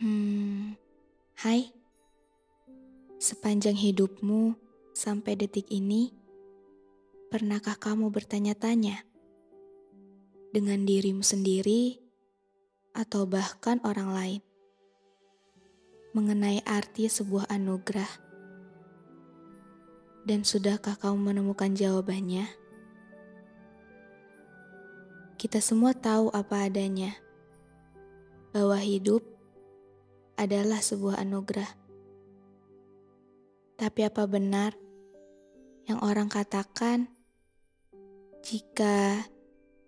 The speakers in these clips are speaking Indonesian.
Hmm, hai. Sepanjang hidupmu sampai detik ini, pernahkah kamu bertanya-tanya dengan dirimu sendiri atau bahkan orang lain mengenai arti sebuah anugerah? Dan sudahkah kamu menemukan jawabannya? Kita semua tahu apa adanya bahwa hidup adalah sebuah anugerah. Tapi apa benar yang orang katakan jika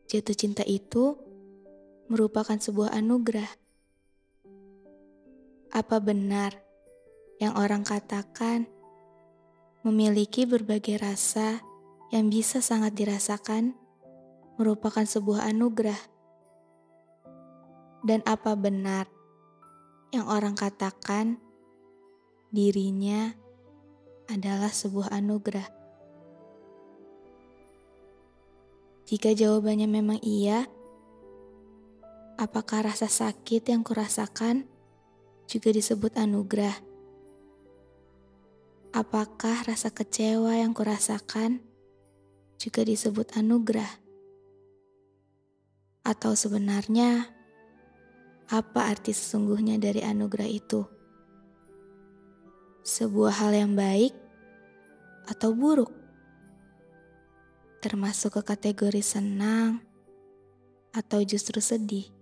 jatuh cinta itu merupakan sebuah anugerah? Apa benar yang orang katakan memiliki berbagai rasa yang bisa sangat dirasakan merupakan sebuah anugerah? Dan apa benar yang orang katakan dirinya adalah sebuah anugerah? Jika jawabannya memang iya, apakah rasa sakit yang kurasakan juga disebut anugerah? Apakah rasa kecewa yang kurasakan juga disebut anugerah? Atau sebenarnya apa arti sesungguhnya dari anugerah itu? Sebuah hal yang baik atau buruk? Termasuk ke kategori senang atau justru sedih?